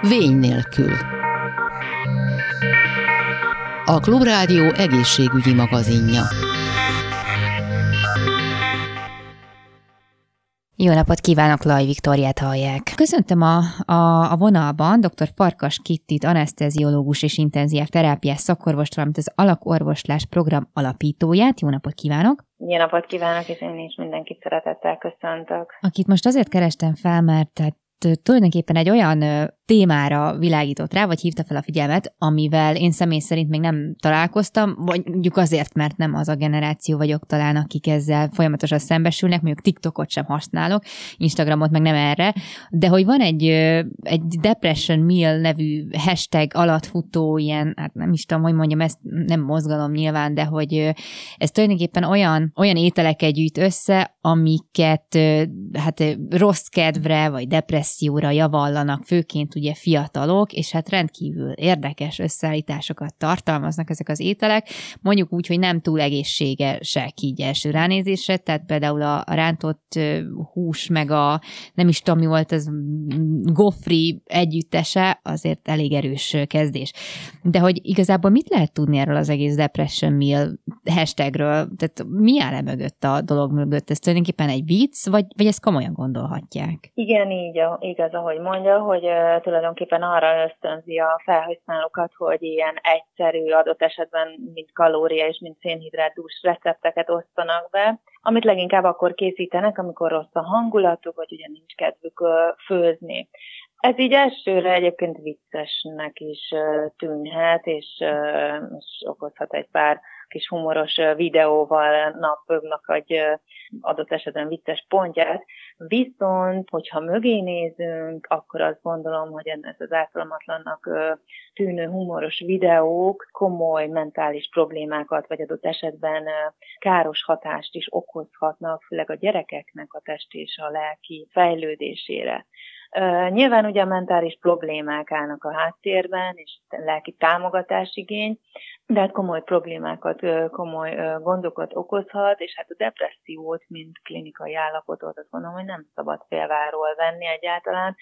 Vény nélkül. A Klubrádió egészségügyi magazinja. Jó napot kívánok, Laj Viktoriát hallják. Köszöntöm a, a, a vonalban dr. Farkas Kittit, anesteziológus és intenzív terápiás szakorvost, valamint az alakorvoslás program alapítóját. Jó napot kívánok! Jó napot kívánok, és én is mindenkit szeretettel köszöntök. Akit most azért kerestem fel, mert tehát tulajdonképpen egy olyan témára világított rá, vagy hívta fel a figyelmet, amivel én személy szerint még nem találkoztam, vagy mondjuk azért, mert nem az a generáció vagyok talán, akik ezzel folyamatosan szembesülnek, mondjuk TikTokot sem használok, Instagramot meg nem erre, de hogy van egy, egy Depression Meal nevű hashtag alatt futó ilyen, hát nem is tudom, hogy mondjam, ezt nem mozgalom nyilván, de hogy ez tulajdonképpen olyan, olyan ételeket gyűjt össze, amiket hát rossz kedvre, vagy depresszióra javallanak, főként ugye fiatalok, és hát rendkívül érdekes összeállításokat tartalmaznak ezek az ételek, mondjuk úgy, hogy nem túl egészségesek így első ránézésre, tehát például a rántott hús, meg a nem is tudom mi volt, az gofri együttese, azért elég erős kezdés. De hogy igazából mit lehet tudni erről az egész Depression Meal hashtagről? Tehát mi áll e mögött a dolog mögött? Ez tulajdonképpen egy vicc, vagy, vagy ezt komolyan gondolhatják? Igen, így igaz, ahogy mondja, hogy tulajdonképpen arra ösztönzi a felhasználókat, hogy ilyen egyszerű adott esetben, mint kalória és mint szénhidrátdús recepteket osztanak be, amit leginkább akkor készítenek, amikor rossz a hangulatuk, vagy ugye nincs kedvük főzni. Ez így elsőre egyébként viccesnek is tűnhet, és, és okozhat egy pár kis humoros videóval napnak egy adott esetben vicces pontját. Viszont, hogyha mögé nézünk, akkor azt gondolom, hogy ez az ártalmatlannak tűnő humoros videók komoly mentális problémákat, vagy adott esetben káros hatást is okozhatnak, főleg a gyerekeknek a test és a lelki fejlődésére. Nyilván ugye a mentális problémák állnak a háttérben, és lelki támogatásigény, de hát komoly problémákat, komoly gondokat okozhat, és hát a depressziót, mint klinikai állapotot, azt gondolom, hogy nem szabad félváról venni egyáltalán,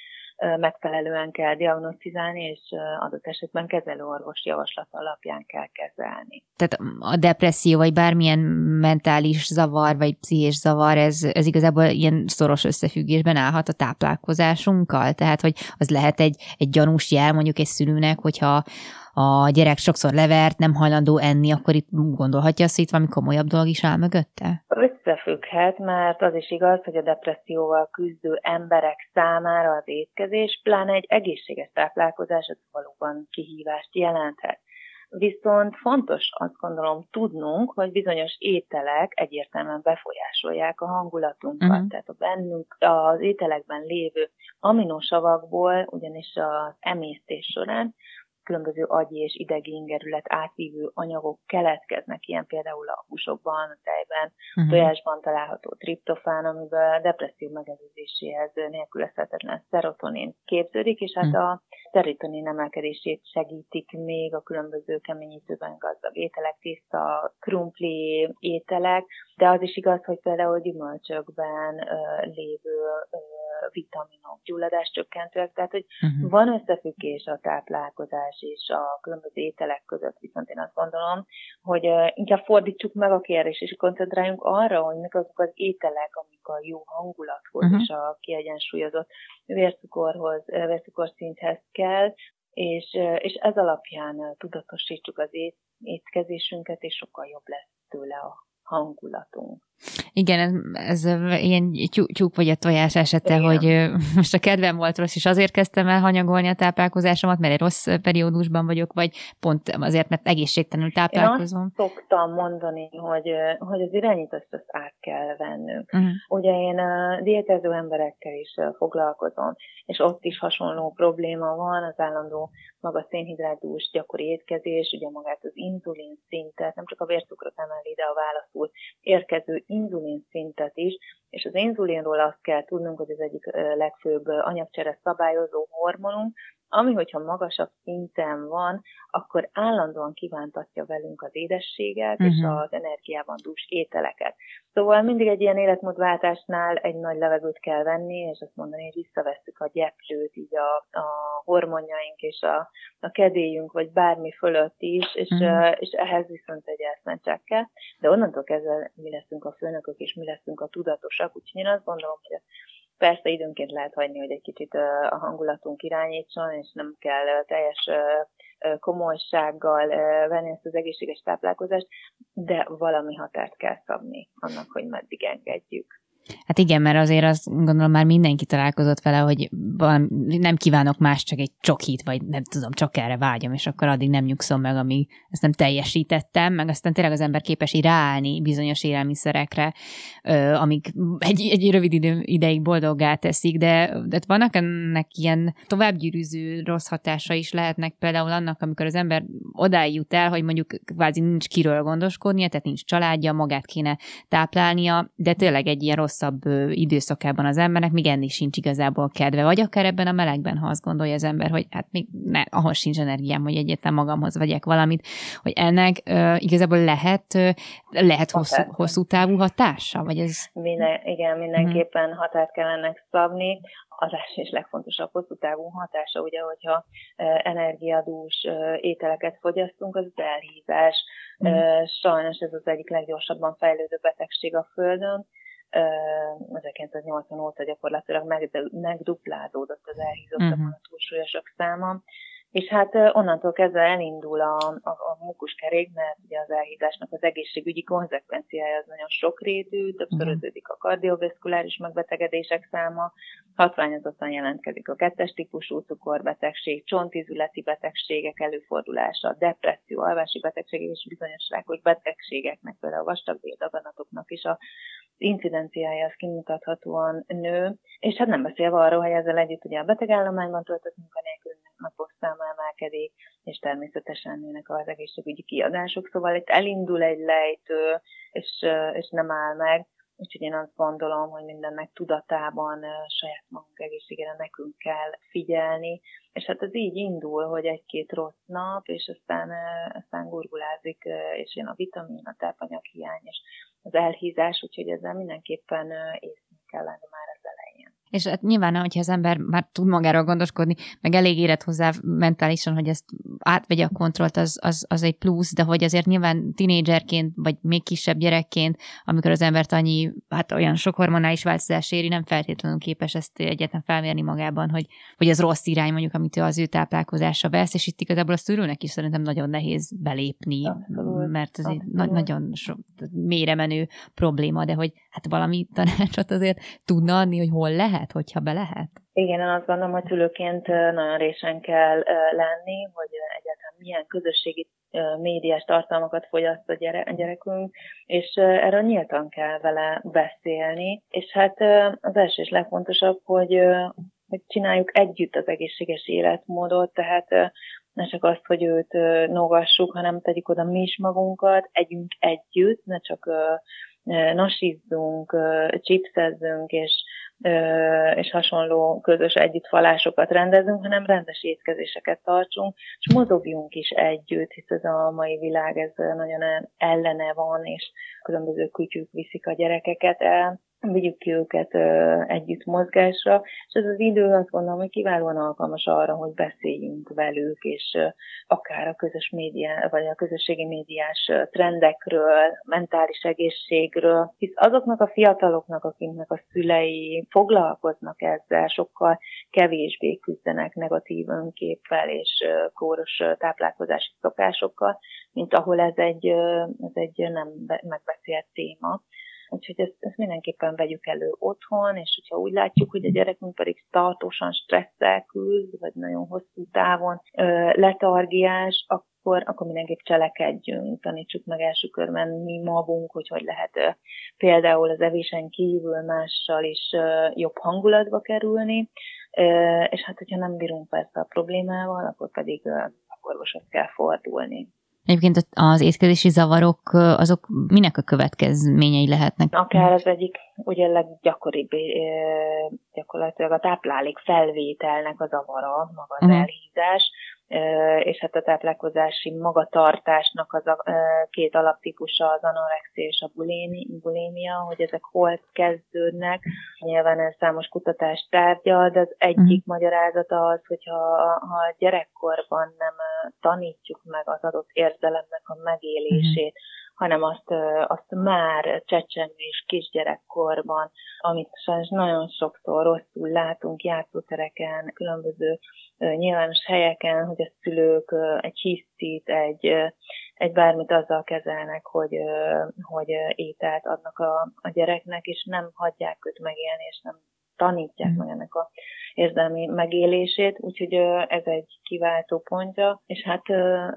megfelelően kell diagnosztizálni, és adott esetben kezelőorvos javaslat alapján kell kezelni. Tehát a depresszió, vagy bármilyen mentális zavar, vagy pszichés zavar, ez, ez igazából ilyen szoros összefüggésben állhat a táplálkozásunkkal? Tehát, hogy az lehet egy, egy gyanús jel mondjuk egy szülőnek, hogyha a gyerek sokszor levert, nem hajlandó enni, akkor itt gondolhatja azt, hogy itt valami komolyabb dolog is áll mögötte? Összefügghet, mert az is igaz, hogy a depresszióval küzdő emberek számára az étkezés, pláne egy egészséges táplálkozás, az valóban kihívást jelenthet. Viszont fontos azt gondolom tudnunk, hogy bizonyos ételek egyértelműen befolyásolják a hangulatunkat. Uh-huh. Tehát a bennünk az ételekben lévő aminosavakból, ugyanis az emésztés során különböző agyi és idegi ingerület átvívő anyagok keletkeznek, ilyen például a húsokban, a tejben, uh-huh. tojásban található triptofán, amiből a depresszió megelőzéséhez nélkülözhetetlen szerotonin képződik, és hát uh-huh. a szerotonin emelkedését segítik még a különböző keményítőben gazdag ételek, tiszta krumpli ételek, de az is igaz, hogy például gyümölcsökben ö, lévő ö, vitaminok, gyulladáscsökkentőek, tehát hogy uh-huh. van összefüggés a táplálkozás és a különböző ételek között, viszont én azt gondolom, hogy inkább fordítsuk meg a kérdést, és koncentráljunk arra, hogy mik azok az ételek, amik a jó hangulathoz uh-huh. és a kiegyensúlyozott vércukorhoz, vércukorszinthez kell, és, és ez alapján tudatosítsuk az ét, étkezésünket, és sokkal jobb lesz tőle a hangulatunk. Igen, ez, ez ilyen tyúk vagy a tojás esete, Igen. hogy most a kedvem volt rossz, és azért kezdtem el hanyagolni a táplálkozásomat, mert egy rossz periódusban vagyok, vagy pont azért, mert egészségtelenül táplálkozom. Én azt szoktam mondani, hogy, hogy az irányítást azt át kell vennünk. Uh-huh. Ugye én a diétező emberekkel is foglalkozom, és ott is hasonló probléma van, az állandó magas szénhidrátdús gyakori étkezés, ugye magát az inzulin szintet, nem csak a vércukrot emeli, de a válaszul érkező inzulin szintet is, és az inzulinról azt kell tudnunk, hogy az egyik legfőbb anyagcsere szabályozó hormonunk, ami, hogyha magasabb szinten van, akkor állandóan kívántatja velünk az édességet uh-huh. és mhm. az energiában dús ételeket. Szóval mindig egy ilyen életmódváltásnál egy nagy levegőt kell venni, és azt mondani, hogy visszavesszük a gyeplőt, így a, a hormonjaink és a, a kedélyünk, vagy bármi fölött is, és, uh-huh. és ehhez viszont egy eszmecsek kell. De onnantól kezdve mi leszünk a főnökök, és mi leszünk a tudatosak, úgyhogy én azt gondolom, hogy Persze időnként lehet hagyni, hogy egy kicsit a hangulatunk irányítson, és nem kell teljes komolysággal venni ezt az egészséges táplálkozást, de valami határt kell szabni annak, hogy meddig engedjük. Hát igen, mert azért azt gondolom már mindenki találkozott vele, hogy nem kívánok más, csak egy csokit, vagy nem tudom, csak erre vágyom, és akkor addig nem nyugszom meg, amíg ezt nem teljesítettem, meg aztán tényleg az ember képes így ráállni bizonyos élelmiszerekre, amik egy, egy rövid idő, ideig boldoggá teszik, de, de vannak ennek ilyen továbbgyűrűző rossz hatása is lehetnek, például annak, amikor az ember odáig jut el, hogy mondjuk kvázi nincs kiről gondoskodnia, tehát nincs családja, magát kéne táplálnia, de tényleg egy ilyen rossz rosszabb időszakában az embernek, még enni sincs igazából kedve, vagy akár ebben a melegben, ha azt gondolja az ember, hogy hát még ne, ahhoz sincs energiám, hogy egyetlen magamhoz vegyek valamit, hogy ennek uh, igazából lehet, uh, lehet hosszú, hosszú távú hatása, vagy ez... Minden, igen, mindenképpen hmm. határt kell ennek szabni. Az első és legfontosabb hosszú távú hatása, ugye, hogyha energiadús ételeket fogyasztunk, az elhízás. Mm. Sajnos ez az egyik leggyorsabban fejlődő betegség a Földön, 1980 óta gyakorlatilag megduplázódott az elhízottakon uh-huh. a túlsúlyosak száma, és hát onnantól kezdve elindul a, a, a kerék, mert ugye az elhízásnak az egészségügyi konzekvenciája az nagyon sokrétű, többszöröződik a kardiovaszkuláris megbetegedések száma, hatványozottan jelentkezik a kettes típusú cukorbetegség, csontizületi betegségek előfordulása, depresszió, alvási betegségek és bizonyos rákos betegségeknek, például a vastagbéldaganatoknak is a incidenciája az kimutathatóan nő, és hát nem beszélve arról, hogy ezzel együtt ugye a betegállományban töltött munkanélkülnek napos száma emelkedik, és természetesen nőnek az egészségügyi kiadások, szóval itt elindul egy lejtő, és, és nem áll meg, Úgyhogy én azt gondolom, hogy mindennek tudatában saját magunk egészségére nekünk kell figyelni, és hát ez így indul, hogy egy-két rossz nap, és aztán, aztán gurgulázik, és jön a vitamin, a tápanyag hiány, és az elhízás, úgyhogy ezzel mindenképpen észre kell lenni már az elején. És hát nyilván, hogyha az ember már tud magáról gondoskodni, meg elég érett hozzá mentálisan, hogy ezt átvegye a kontrollt, az, az, az egy plusz, de hogy azért nyilván tinédzserként, vagy még kisebb gyerekként, amikor az embert annyi, hát olyan sok hormonális változás éri, nem feltétlenül képes ezt egyetlen felmérni magában, hogy, hogy az rossz irány mondjuk, amit az ő táplálkozása vesz, és itt igazából a szülőnek is szerintem nagyon nehéz belépni, Abszolút. mert ez egy na- nagyon so, mélyre menő probléma, de hogy hát valami tanácsot azért tudna adni, hogy hol lehet, hogyha be lehet? Igen, én azt gondolom, hogy szülőként nagyon résen kell lenni, hogy egyáltalán milyen közösségi médiás tartalmakat fogyaszt a, gyere, a gyerekünk, és erről nyíltan kell vele beszélni. És hát az első és legfontosabb, hogy, hogy csináljuk együtt az egészséges életmódot, tehát ne csak azt, hogy őt nogassuk, hanem tegyük oda mi is magunkat, együnk együtt, ne csak nasizzunk, chipsezzünk, és és hasonló közös együttfalásokat rendezünk, hanem rendes étkezéseket tartsunk, és mozogjunk is együtt, hisz ez a mai világ ez nagyon ellene van, és különböző kütyük viszik a gyerekeket el, vigyük ki őket együtt mozgásra, és ez az idő azt gondolom, hogy kiválóan alkalmas arra, hogy beszéljünk velük, és akár a közös média, vagy a közösségi médiás trendekről, mentális egészségről, hisz azoknak a fiataloknak, akiknek a szülei foglalkoznak ezzel, sokkal kevésbé küzdenek negatív önképpel és kóros táplálkozási szokásokkal, mint ahol ez egy, ez egy nem megbeszélt téma. Úgyhogy ezt, ezt mindenképpen vegyük elő otthon, és hogyha úgy látjuk, hogy a gyerekünk pedig tartósan stresszel küzd, vagy nagyon hosszú távon ö, letargiás, akkor, akkor mindenképp cselekedjünk, tanítsuk meg első körben mi magunk, hogy hogy lehet például az evésen kívül mással is jobb hangulatba kerülni, és hát hogyha nem bírunk persze a problémával, akkor pedig ö, orvoshoz kell fordulni. Egyébként az étkezési zavarok, azok minek a következményei lehetnek? Akár az egyik ugye leggyakoribb gyakorlatilag a táplálék felvételnek a zavara, maga az uh-huh. elhízás, és hát a táplálkozási magatartásnak az a két alaptípusa az anorexia és a bulémia, hogy ezek hol kezdődnek. Nyilván ez számos kutatást tárgyal, de az egyik mm. magyarázata az, hogyha ha gyerekkorban nem tanítjuk meg az adott érzelemnek a megélését, mm hanem azt, azt már csecsemő és kisgyerekkorban, amit sajnos nagyon sokszor rosszul látunk játszótereken, különböző nyilvános helyeken, hogy a szülők egy hisztit, egy, egy bármit azzal kezelnek, hogy, hogy ételt adnak a, a gyereknek, és nem hagyják őt megélni, és nem tanítják mm. meg ennek a érzelmi megélését, úgyhogy ez egy kiváltó pontja, és hát,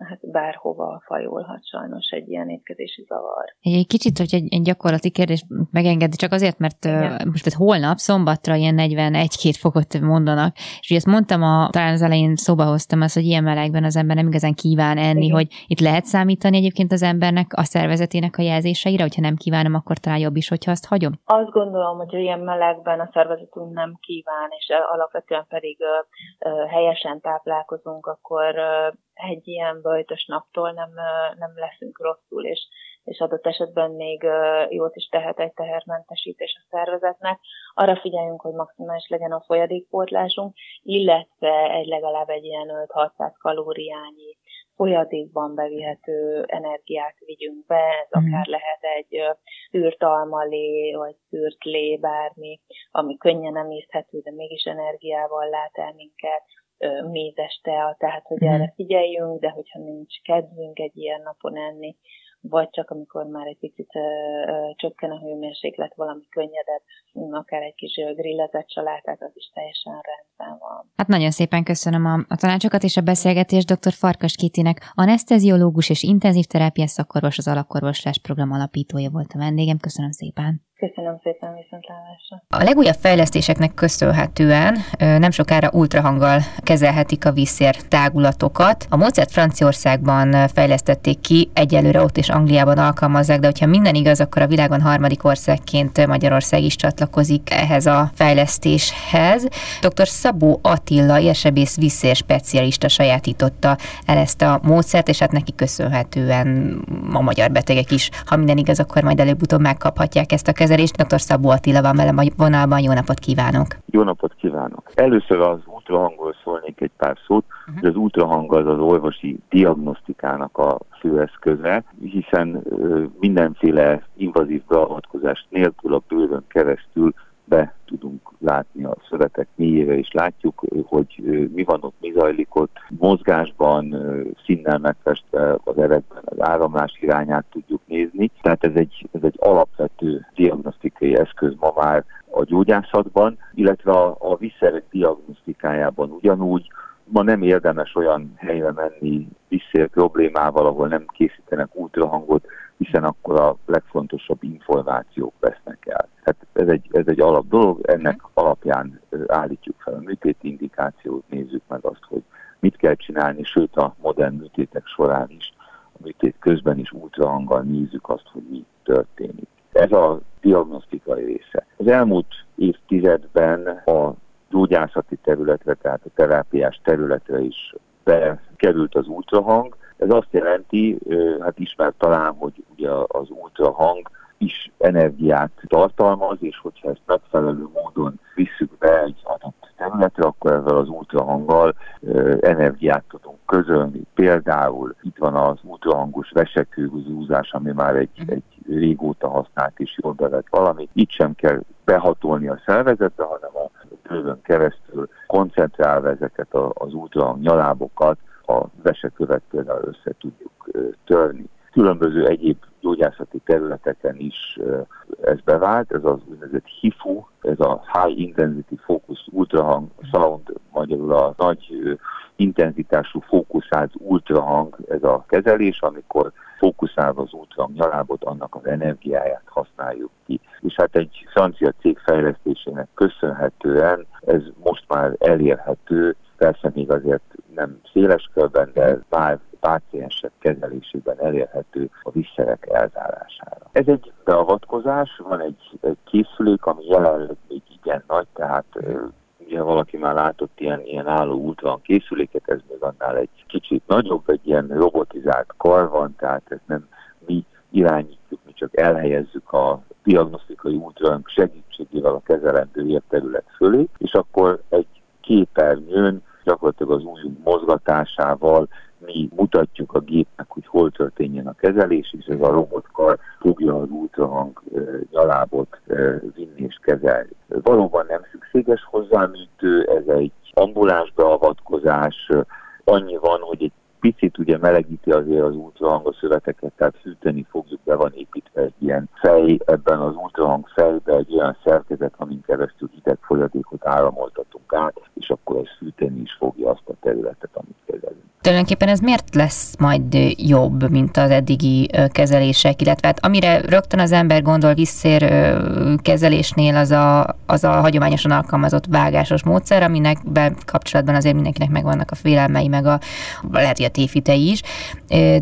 hát bárhova fajulhat sajnos egy ilyen étkezési zavar. Egy kicsit, hogy egy, egy gyakorlati kérdés megengedi, csak azért, mert Igen. most holnap, szombatra ilyen 41-2 fokot mondanak, és ugye ezt mondtam, a, talán az elején szóba hoztam azt, hogy ilyen melegben az ember nem igazán kíván enni, Igen. hogy itt lehet számítani egyébként az embernek, a szervezetének a jelzéseire, hogyha nem kívánom, akkor talán jobb is, hogyha azt hagyom? Azt gondolom, hogy ilyen melegben a szervezetünk nem kíván, és alapvetően pedig helyesen táplálkozunk, akkor egy ilyen bajtos naptól nem, nem leszünk rosszul, és, és adott esetben még jót is tehet egy tehermentesítés a szervezetnek. Arra figyeljünk, hogy maximális legyen a folyadékpótlásunk, illetve egy legalább egy ilyen 5-600 kalóriányi folyadékban bevihető energiát vigyünk be, ez mm. akár lehet egy szűrt almalé, vagy szűrt lé, bármi, ami könnyen emészthető, de mégis energiával lát el minket, mézes tea, tehát hogy mm. erre figyeljünk, de hogyha nincs kedvünk egy ilyen napon enni, vagy csak amikor már egy picit ö, ö, csökken a hőmérséklet, valami könnyedebb, akár egy kis grillezett salátát, az is teljesen rendben van. Hát nagyon szépen köszönöm a, a tanácsokat és a beszélgetést dr. Farkas Kitinek, anesteziológus és intenzív terápia szakorvos az alapkorvoslás program alapítója volt a vendégem. Köszönöm szépen. Köszönöm szépen, viszontlátásra. A legújabb fejlesztéseknek köszönhetően nem sokára ultrahanggal kezelhetik a vízszér tágulatokat. A Mozart Franciaországban fejlesztették ki, egyelőre ott és Angliában alkalmazzák, de hogyha minden igaz, akkor a világon harmadik országként Magyarország is csatlakozik ehhez a fejlesztéshez. Dr. Szabó Attila, érsebész vízszér specialista sajátította el ezt a módszert, és hát neki köszönhetően a magyar betegek is, ha minden igaz, akkor majd előbb-utóbb megkaphatják ezt a kezelést. Dr. Szabó Attila van velem a vonalban, jó napot kívánok! Jó napot kívánok! Először az ultrahangról szólnék egy pár szót. Uh-huh. Az ultrahang az az orvosi diagnosztikának a főeszköze, hiszen mindenféle invazív beavatkozást nélkül a bőrön keresztül be tudunk látni a szövetek mélyére, és látjuk, hogy mi van ott, mi zajlik ott. Mozgásban, színnel megfestve az erekben az áramlás irányát tudjuk nézni. Tehát ez egy, ez egy alapvető diagnosztikai eszköz ma már a gyógyászatban, illetve a, a visszerek diagnosztikájában ugyanúgy, ma nem érdemes olyan helyre menni visszér problémával, ahol nem készítenek ultrahangot, hiszen akkor a legfontosabb információk vesznek el. Tehát ez egy, ez egy alap dolog, ennek alapján állítjuk fel a műtét indikációt, nézzük meg azt, hogy mit kell csinálni, sőt a modern műtétek során is, a műtét közben is ultrahanggal nézzük azt, hogy mi történik. Ez a diagnosztikai része. Az elmúlt évtizedben a gyógyászati területre, tehát a terápiás területre is bekerült az ultrahang. Ez azt jelenti, hát ismert talán, hogy ugye az ultrahang is energiát tartalmaz, és hogyha ezt megfelelő módon visszük be egy adott területre, akkor ezzel az ultrahanggal energiát tudunk közölni. Például itt van az ultrahangos vesekőzúzás, ami már egy, egy régóta használt és jól bevett valami. Itt sem kell behatolni a szervezetre, hanem a bőrön keresztül koncentrálva ezeket az ultrahang nyalábokat a vesekövet például össze tudjuk törni. Különböző egyéb gyógyászati területeken is ez bevált, ez az úgynevezett HIFU, ez a High Intensity Focus Ultrahang Sound, magyarul a nagy intenzitású fókuszált ultrahang, ez a kezelés, amikor fókuszálva az ultrahang nyalábot, annak az energiáját használjuk ki. És hát egy francia cég fejlesztésének köszönhetően ez most már elérhető, persze még azért nem széles körben, de pár páciensek kezelésében elérhető a visszerek elzárására. Ez egy beavatkozás, van egy, egy készülék, ami jelenleg még igen nagy, tehát ugye valaki már látott ilyen, ilyen álló útvon készüléket, ez még annál egy kicsit nagyobb, egy ilyen robotizált kar van, tehát ez nem mi irányítjuk, mi csak elhelyezzük a diagnosztikai útvon segítségével a kezelendő érterület fölé, és akkor egy képernyőn gyakorlatilag az új mozgatásával mi mutatjuk a gépnek, hogy hol történjen a kezelés, és ez a robotkar fogja az ultrahang nyalábot vinni és kezelni. Valóban nem szükséges hozzá műtő, ez egy ambuláns beavatkozás, annyi van, hogy egy picit ugye melegíti azért az ultrahang a szöveteket, tehát fűteni fogjuk, be van építve egy ilyen fej, ebben az ultrahang fejbe egy olyan szerkezet, amin keresztül hideg folyadékot áramoltatunk át, és akkor ez fűteni is fogja azt a területet, amit kezelünk. Tulajdonképpen ez miért lesz majd jobb, mint az eddigi kezelések, illetve hát amire rögtön az ember gondol visszér kezelésnél az a, az a hagyományosan alkalmazott vágásos módszer, aminek kapcsolatban azért mindenkinek megvannak a félelmei, meg a lehet, hogy a tévhitei is,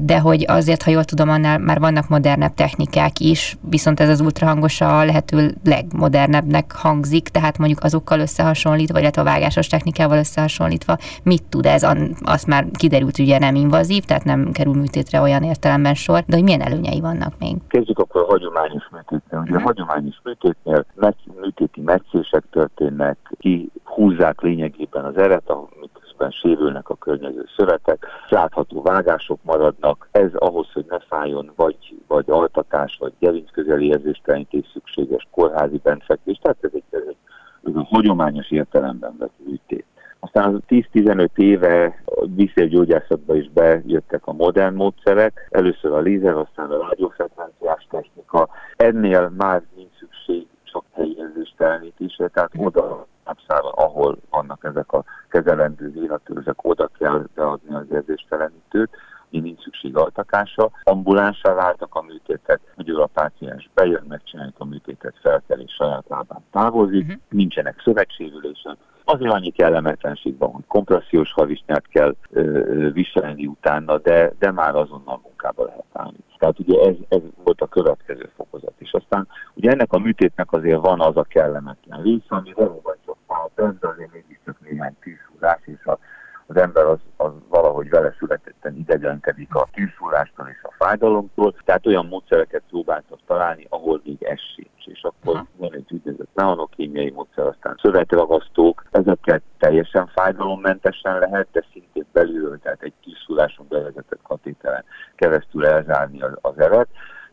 de hogy azért, ha jól tudom, annál már vannak modernebb technikák is, viszont ez az ultrahangos a lehető legmodernebbnek hangzik, tehát mondjuk azokkal összehasonlítva, illetve a vágásos technikával összehasonlítva, mit tud ez, azt már kiderült, ugye nem invazív, tehát nem kerül műtétre olyan értelemben sor, de hogy milyen előnyei vannak még? Kezdjük akkor a hagyományos műtétnél. Ugye a mhm. hagyományos műtétnél műtéti meccések történnek, ki húzzák lényegében az eret, miközben sérülnek a környező szövetek, látható vágások maradnak, ez ahhoz, hogy ne fájjon, vagy, vagy altatás, vagy gerinc közeli érzéstelenítés szükséges kórházi bentfekvés, tehát ez egy, ez egy, ez a hagyományos értelemben vett műtét. Aztán 10-15 éve vízérgyógyászatba is bejöttek a modern módszerek, először a lézer, aztán a rádiófrekvenciás technika. Ennél már nincs szükség csak helyi érzéstelenítésre, tehát oda napszában, ahol vannak ezek a kezelendő vénatörzek, oda kell beadni az érzéstelenítőt, így nincs szükség altakása. Ambulánsá váltak a műtétek, hogy a páciens bejön, megcsináljuk a műtétet, felkel és saját lábán távozik, uh-huh. nincsenek szövetsérülések, Azért annyi kellemetlenség van, hogy kompressziós havisnyát kell ö, ö, viselni utána, de, de már azonnal munkába lehet állni. Tehát ugye ez, ez volt a következő fokozat. És aztán ugye ennek a műtétnek azért van az a kellemetlen rész, ami valóban fájt, de azért mégiscsak néhány tűzhúzás, és a, az ember az, az valahogy vele születetten idegenkedik a tűzhúzástól és a fájdalomtól. Tehát olyan módszereket próbáltak találni, ahol még ez sincs. És akkor van egy úgynevezett neonokémiai módszer, aztán szövetragasztók, ezeket teljesen fájdalommentesen lehet, de szintén belülről, tehát egy kiszúráson bevezetett katéteren keresztül elzárni az, az eret.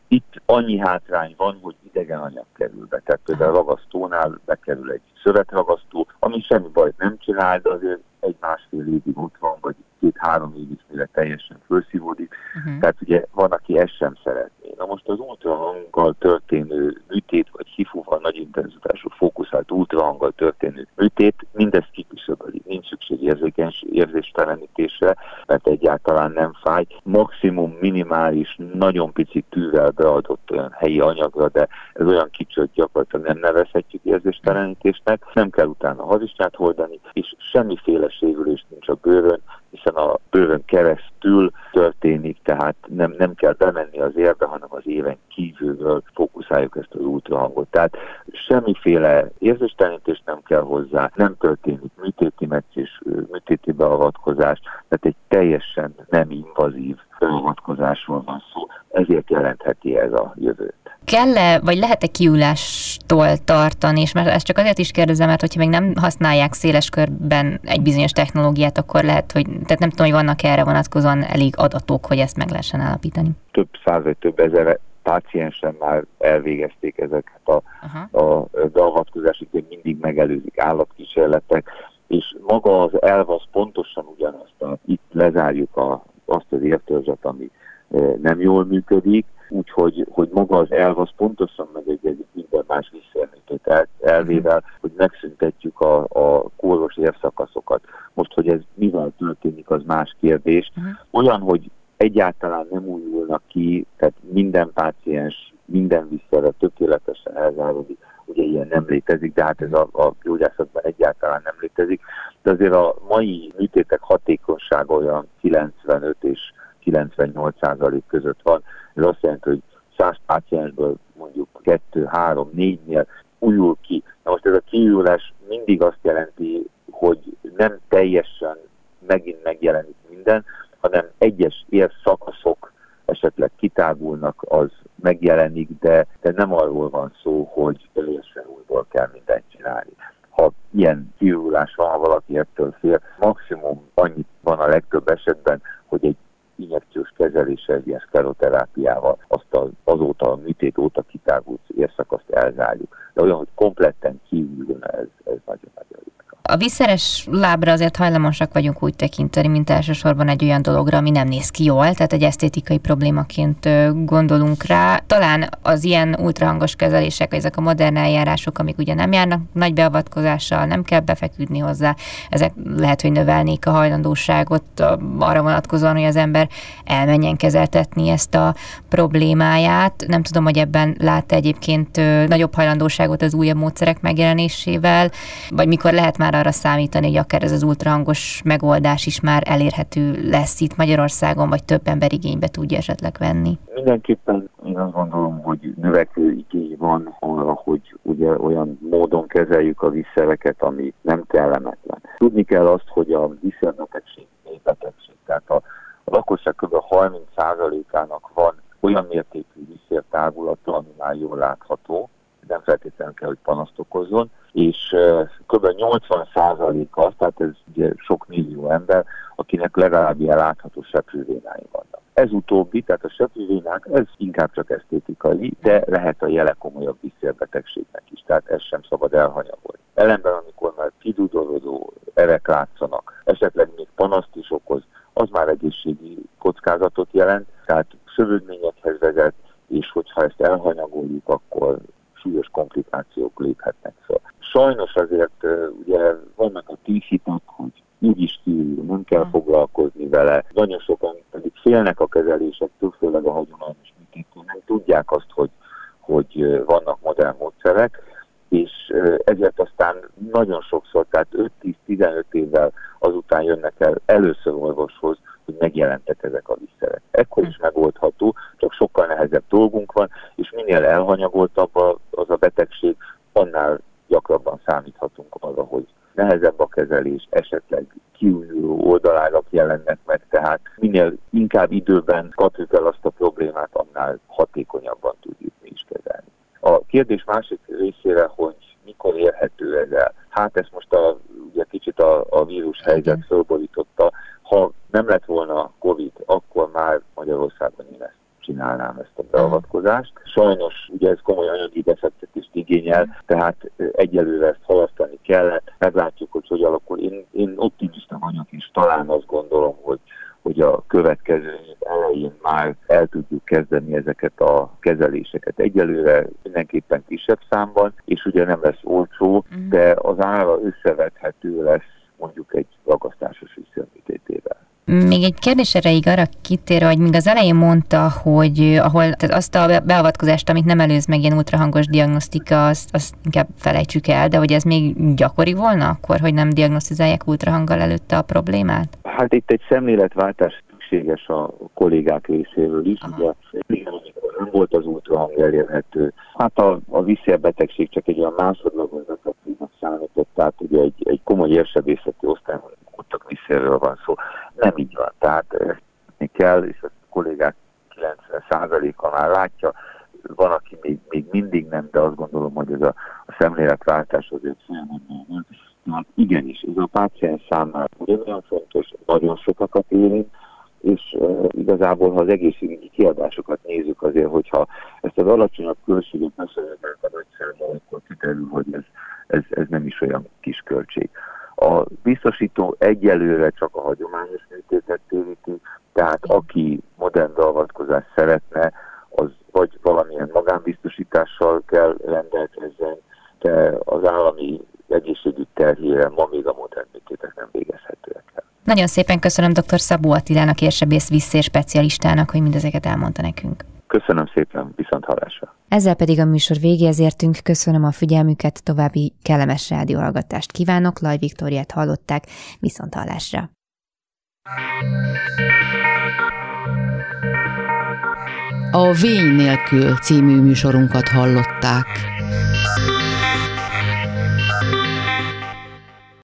Itt annyi hátrány van, hogy idegen anyag kerül be. Tehát például a ragasztónál bekerül egy szövetragasztó, ami semmi bajt nem csinál, de azért egy másfél évig ott van, vagy két-három évig, mire teljesen felszívódik. Uh-huh. Tehát ugye van, aki ezt sem szeretné. Na most az ultrahanggal történő műtét, vagy hifúval nagy intenzitású fókuszált ultrahanggal történő műtét, mindezt kiküszöböli. Nincs szükség érzékeny érzéstelenítésre, mert egyáltalán nem fáj. Maximum minimális, nagyon pici tűvel beadott olyan helyi anyagra, de ez olyan kicsi, hogy gyakorlatilag nem nevezhetjük érzéstelenítésnek. Nem kell utána hazistát holdani, és semmiféle sérülés nincs a bőrön, hiszen a bőrön keresztül történik, tehát nem, nem kell bemenni az érbe, hanem az éven kívülről fókuszáljuk ezt az ultrahangot. Tehát semmiféle érzéstelenítés nem kell hozzá, nem történik műtéti és műtéti beavatkozás, tehát egy teljesen nem invazív beavatkozásról van szó, ezért jelentheti ez a jövőt. Kell-e, vagy lehet-e kiulástól tartani, és mert ezt csak azért is kérdezem, mert hogyha még nem használják széles körben egy bizonyos technológiát, akkor lehet, hogy, tehát nem tudom, hogy vannak -e erre vonatkozóan elég adatok, hogy ezt meg lehessen állapítani. Több száz vagy több ezer páciensen már elvégezték ezeket a, a beavatkozások, hogy mindig megelőzik állatkísérletek, és maga az elv az pontosan ugyanazt, a, itt lezárjuk a, azt az értelzet, ami nem jól működik, úgyhogy hogy maga az elv az pontosan megegyezik minden más visszaemlített el, elvével, hogy megszüntetjük a, a kóros érszakaszokat. Most, hogy ez mivel történik, az más kérdés. Uh-huh. Olyan, hogy egyáltalán nem újulnak ki, tehát minden páciens minden visszaere tökéletesen elzáródik, ugye ilyen nem létezik, de hát ez a, a gyógyászatban egyáltalán nem létezik. De azért a mai műtétek hatékonysága olyan 95 és 98% között van. Ez azt jelenti, hogy 100 páciensből mondjuk 2, 3, 4-nél újul ki. Na most ez a kiújulás mindig azt jelenti, hogy nem teljesen megint megjelenik minden, hanem egyes érszakaszok esetleg kitágulnak, az megjelenik, de, de nem arról van szó, hogy teljesen újból kell mindent csinálni. Ha ilyen kiújulás van, ha valaki ettől fél, maximum annyit van a legtöbb esetben, hogy egy injekciós kezeléssel, ilyen szkleroterápiával azt az, azóta a műtét óta kitágult érszakaszt elzárjuk. De olyan, hogy kompletten kívüljön, ez, ez nagyon-nagyon a visszeres lábra azért hajlamosak vagyunk úgy tekinteni, mint elsősorban egy olyan dologra, ami nem néz ki jól, tehát egy esztétikai problémaként gondolunk rá. Talán az ilyen ultrahangos kezelések, ezek a modern eljárások, amik ugye nem járnak nagy beavatkozással, nem kell befeküdni hozzá, ezek lehet, hogy növelnék a hajlandóságot arra vonatkozóan, hogy az ember elmenjen kezeltetni ezt a problémáját. Nem tudom, hogy ebben lát egyébként nagyobb hajlandóságot az újabb módszerek megjelenésével, vagy mikor lehet már arra számítani, hogy akár ez az ultrahangos megoldás is már elérhető lesz itt Magyarországon, vagy több ember igénybe tudja esetleg venni? Mindenképpen én azt gondolom, hogy növekvő igény van arra, hogy ugye olyan módon kezeljük a visszereket, ami nem kellemetlen. Tudni kell azt, hogy a visszerbetegség betegség, tehát a, a lakosság kb. 30%-ának van olyan mértékű visszértágulata, ami már jól látható, nem feltétlenül kell, hogy panaszt okozzon, és kb. 80%-a, tehát ez ugye sok millió ember, akinek legalább ilyen látható seprővénái vannak. Ez utóbbi, tehát a seprővénák, ez inkább csak esztétikai, de lehet a jele komolyabb visszérbetegségnek is, tehát ezt sem szabad elhanyagolni. Ellenben, amikor már kidudorodó erek látszanak, esetleg még panaszt is okoz, az már egészségi kockázatot jelent, tehát szövődményekhez vezet, és hogyha ezt elhanyagoljuk, akkor súlyos komplikációk léphetnek fel. Sajnos azért ugye vannak a tízhitak, hogy úgy is kívül, nem kell foglalkozni vele. Nagyon sokan pedig félnek a kezelésektől, főleg a hagyományos műtétől, nem tudják azt, hogy, hogy vannak modern módszerek, és ezért aztán nagyon sokszor, tehát 5-10-15 évvel azután jönnek el először orvoshoz, hogy megjelentek ezek a visszerek. Ekkor is megoldható, csak sokkal nehezebb dolgunk van, és minél elhanyagoltabb az a betegség, annál gyakrabban számíthatunk arra, hogy nehezebb a kezelés, esetleg kiújuló oldalágak jelennek meg, tehát minél inkább időben kapjuk el azt a problémát, annál hatékonyabban tudjuk mi is kezelni. A kérdés másik részére, hogy mikor érhető ez el? Hát ezt most a, ugye kicsit a, a vírus helyzet fölborította. Ha nem lett volna Covid, akkor már Magyarországon én ezt csinálnám ezt a beavatkozást. Sajnos ugye ez komoly anyagi befektetést igényel, tehát egyelőre ezt halasztani kellett. Meglátjuk, hogy hogy alakul. Én, én optimista vagyok, és talán azt gondolom, hogy hogy a következő év elején már el tudjuk kezdeni ezeket a kezeléseket. Egyelőre mindenképpen kisebb számban, és ugye nem lesz olcsó, mm. de az ára összevethető lesz mondjuk egy visszaműtétével. Még egy kérdés erejéig arra kitérő, hogy még az elején mondta, hogy ahol tehát azt a beavatkozást, amit nem előz meg ilyen ultrahangos diagnosztika, azt, azt inkább felejtsük el, de hogy ez még gyakori volna akkor, hogy nem diagnosztizálják ultrahanggal előtte a problémát? Hát itt egy szemléletváltás szükséges a kollégák részéről is. Aha. Ugye, amikor nem volt az ultrahang elérhető, hát a, a visszérbetegség csak egy olyan másodlagos számított, tehát ugye egy, egy komoly érsebészeti osztályon kutak visszéről van szó. Nem így van, tehát ezt kell, és a kollégák 90%-a már látja, van, aki még, még mindig nem, de azt gondolom, hogy ez a, a szemléletváltás azért folyamodban van. Tehát igenis, ez a páciens számára nagyon fontos, nagyon sokakat érint, és uh, igazából, ha az egészségügyi kiadásokat nézzük azért, hogyha ezt az alacsonyabb költséget beszélünk a nagyszerűen, akkor kiterül, hogy ez, ez, ez nem is olyan kis költség. A biztosító egyelőre csak a hagyományos műtétet téríti, tehát aki modern beavatkozást szeretne, az vagy valamilyen magánbiztosítással kell rendelkezzen, de az állami egészségügy terhére ma még a modern műtétek nem végezhetőek el. Nagyon szépen köszönöm dr. Szabó Attilának, érsebész visszér specialistának, hogy mindezeket elmondta nekünk. Köszönöm szépen, viszont hallásra. Ezzel pedig a műsor végéhez értünk, köszönöm a figyelmüket, további kellemes rádióhallgatást kívánok, Laj Viktóriát hallották, viszont hallásra! A Vény nélkül című műsorunkat hallották.